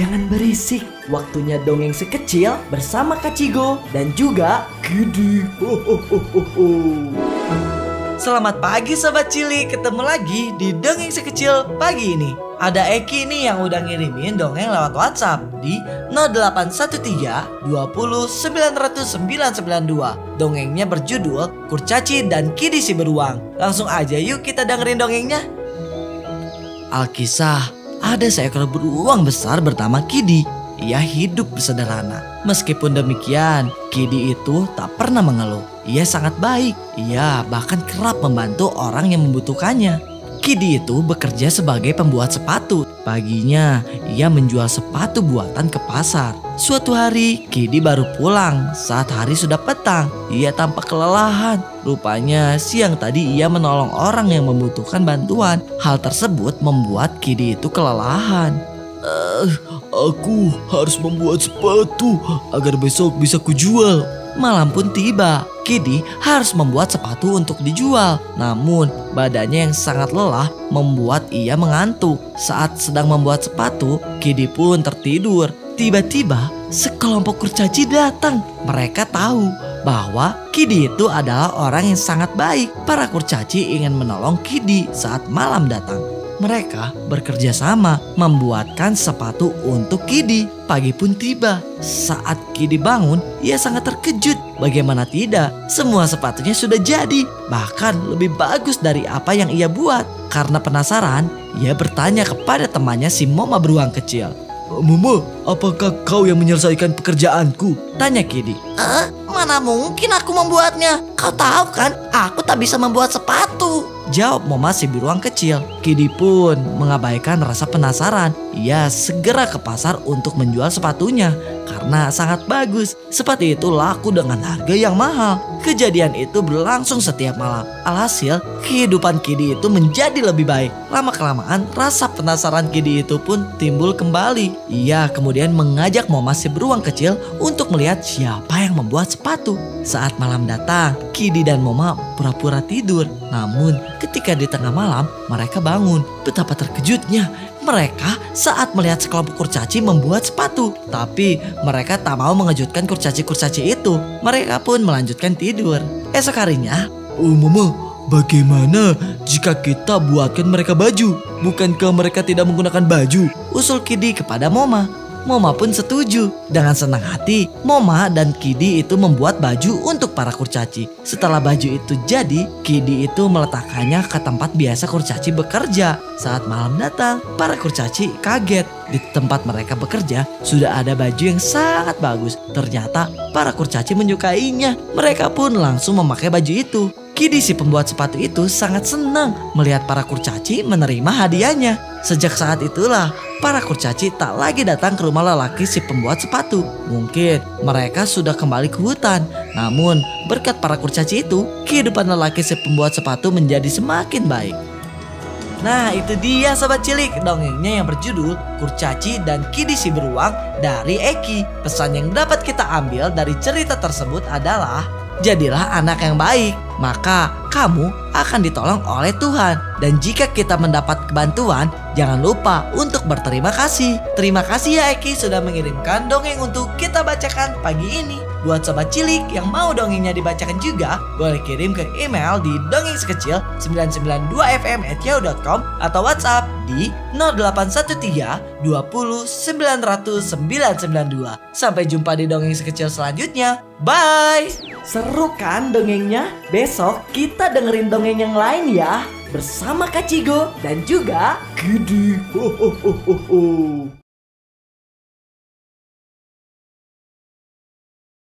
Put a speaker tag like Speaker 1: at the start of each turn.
Speaker 1: jangan berisik. Waktunya dongeng sekecil bersama Kak Cigo dan juga Kidi. Ho, ho, ho, ho, ho.
Speaker 2: Selamat pagi Sobat Cili, ketemu lagi di Dongeng Sekecil pagi ini Ada Eki nih yang udah ngirimin dongeng lewat WhatsApp di 0813 20 900 992 Dongengnya berjudul Kurcaci dan Kidi si Beruang Langsung aja yuk kita dengerin dongengnya Alkisah, ada seekor beruang besar bernama Kidi ia hidup bersederhana. Meskipun demikian, Kidi itu tak pernah mengeluh. Ia sangat baik. Ia bahkan kerap membantu orang yang membutuhkannya. Kidi itu bekerja sebagai pembuat sepatu. Paginya, ia menjual sepatu buatan ke pasar. Suatu hari, Kidi baru pulang saat hari sudah petang. Ia tampak kelelahan. Rupanya, siang tadi ia menolong orang yang membutuhkan bantuan. Hal tersebut membuat Kidi itu kelelahan. Eh, aku harus membuat sepatu agar besok bisa kujual. Malam pun tiba. Kidi harus membuat sepatu untuk dijual. Namun, badannya yang sangat lelah membuat ia mengantuk. Saat sedang membuat sepatu, Kidi pun tertidur. Tiba-tiba, sekelompok kurcaci datang. Mereka tahu bahwa Kidi itu adalah orang yang sangat baik. Para kurcaci ingin menolong Kidi saat malam datang. Mereka bekerja sama membuatkan sepatu untuk Kidi. Pagi pun tiba. Saat Kidi bangun, ia sangat terkejut. Bagaimana tidak, semua sepatunya sudah jadi. Bahkan lebih bagus dari apa yang ia buat. Karena penasaran, ia bertanya kepada temannya si Moma beruang kecil. Mama, apakah kau yang menyelesaikan pekerjaanku? Tanya Kidi.
Speaker 3: Eh, mana mungkin aku membuatnya? Kau tahu kan, aku tak bisa membuat sepatu.
Speaker 2: Jawab Moma si beruang kecil. Kidi pun mengabaikan rasa penasaran. Ia segera ke pasar untuk menjual sepatunya karena sangat bagus. Sepatu itu laku dengan harga yang mahal. Kejadian itu berlangsung setiap malam. Alhasil, kehidupan Kidi itu menjadi lebih baik. Lama-kelamaan, rasa penasaran Kidi itu pun timbul kembali. Ia kemudian mengajak Moma si beruang kecil untuk melihat siapa yang membuat sepatu. Saat malam datang, Kidi dan Moma pura-pura tidur. Namun, ketika di tengah malam, mereka bangun. Betapa terkejutnya mereka saat melihat sekelompok kurcaci membuat sepatu. Tapi mereka tak mau mengejutkan kurcaci-kurcaci itu. Mereka pun melanjutkan tidur. Esok harinya, Oh mama, bagaimana jika kita buatkan mereka baju? Bukankah mereka tidak menggunakan baju? Usul Kidi kepada Moma. Moma pun setuju. Dengan senang hati, Moma dan Kidi itu membuat baju untuk para kurcaci. Setelah baju itu jadi, Kidi itu meletakkannya ke tempat biasa kurcaci bekerja. Saat malam datang, para kurcaci kaget. Di tempat mereka bekerja, sudah ada baju yang sangat bagus. Ternyata para kurcaci menyukainya. Mereka pun langsung memakai baju itu. Kidi si pembuat sepatu itu sangat senang melihat para kurcaci menerima hadiahnya. Sejak saat itulah para kurcaci tak lagi datang ke rumah lelaki si pembuat sepatu. Mungkin mereka sudah kembali ke hutan. Namun berkat para kurcaci itu, kehidupan lelaki si pembuat sepatu menjadi semakin baik. Nah itu dia sobat cilik dongengnya yang berjudul Kurcaci dan Kidi si beruang dari Eki. Pesan yang dapat kita ambil dari cerita tersebut adalah Jadilah anak yang baik, maka kamu akan ditolong oleh Tuhan. Dan jika kita mendapat kebantuan, jangan lupa untuk berterima kasih. Terima kasih ya Eki sudah mengirimkan dongeng untuk kita bacakan pagi ini. Buat sobat cilik yang mau dongengnya dibacakan juga, boleh kirim ke email di dongeng sekecil 992fm@yahoo.com atau WhatsApp di 0813 20 900 992. Sampai jumpa di dongeng sekecil selanjutnya. Bye.
Speaker 1: Seru kan dongengnya? Besok kita dengerin dongeng yang lain ya. Bersama Kak Cigo dan juga Kidi. Ho, ho, ho, ho, ho.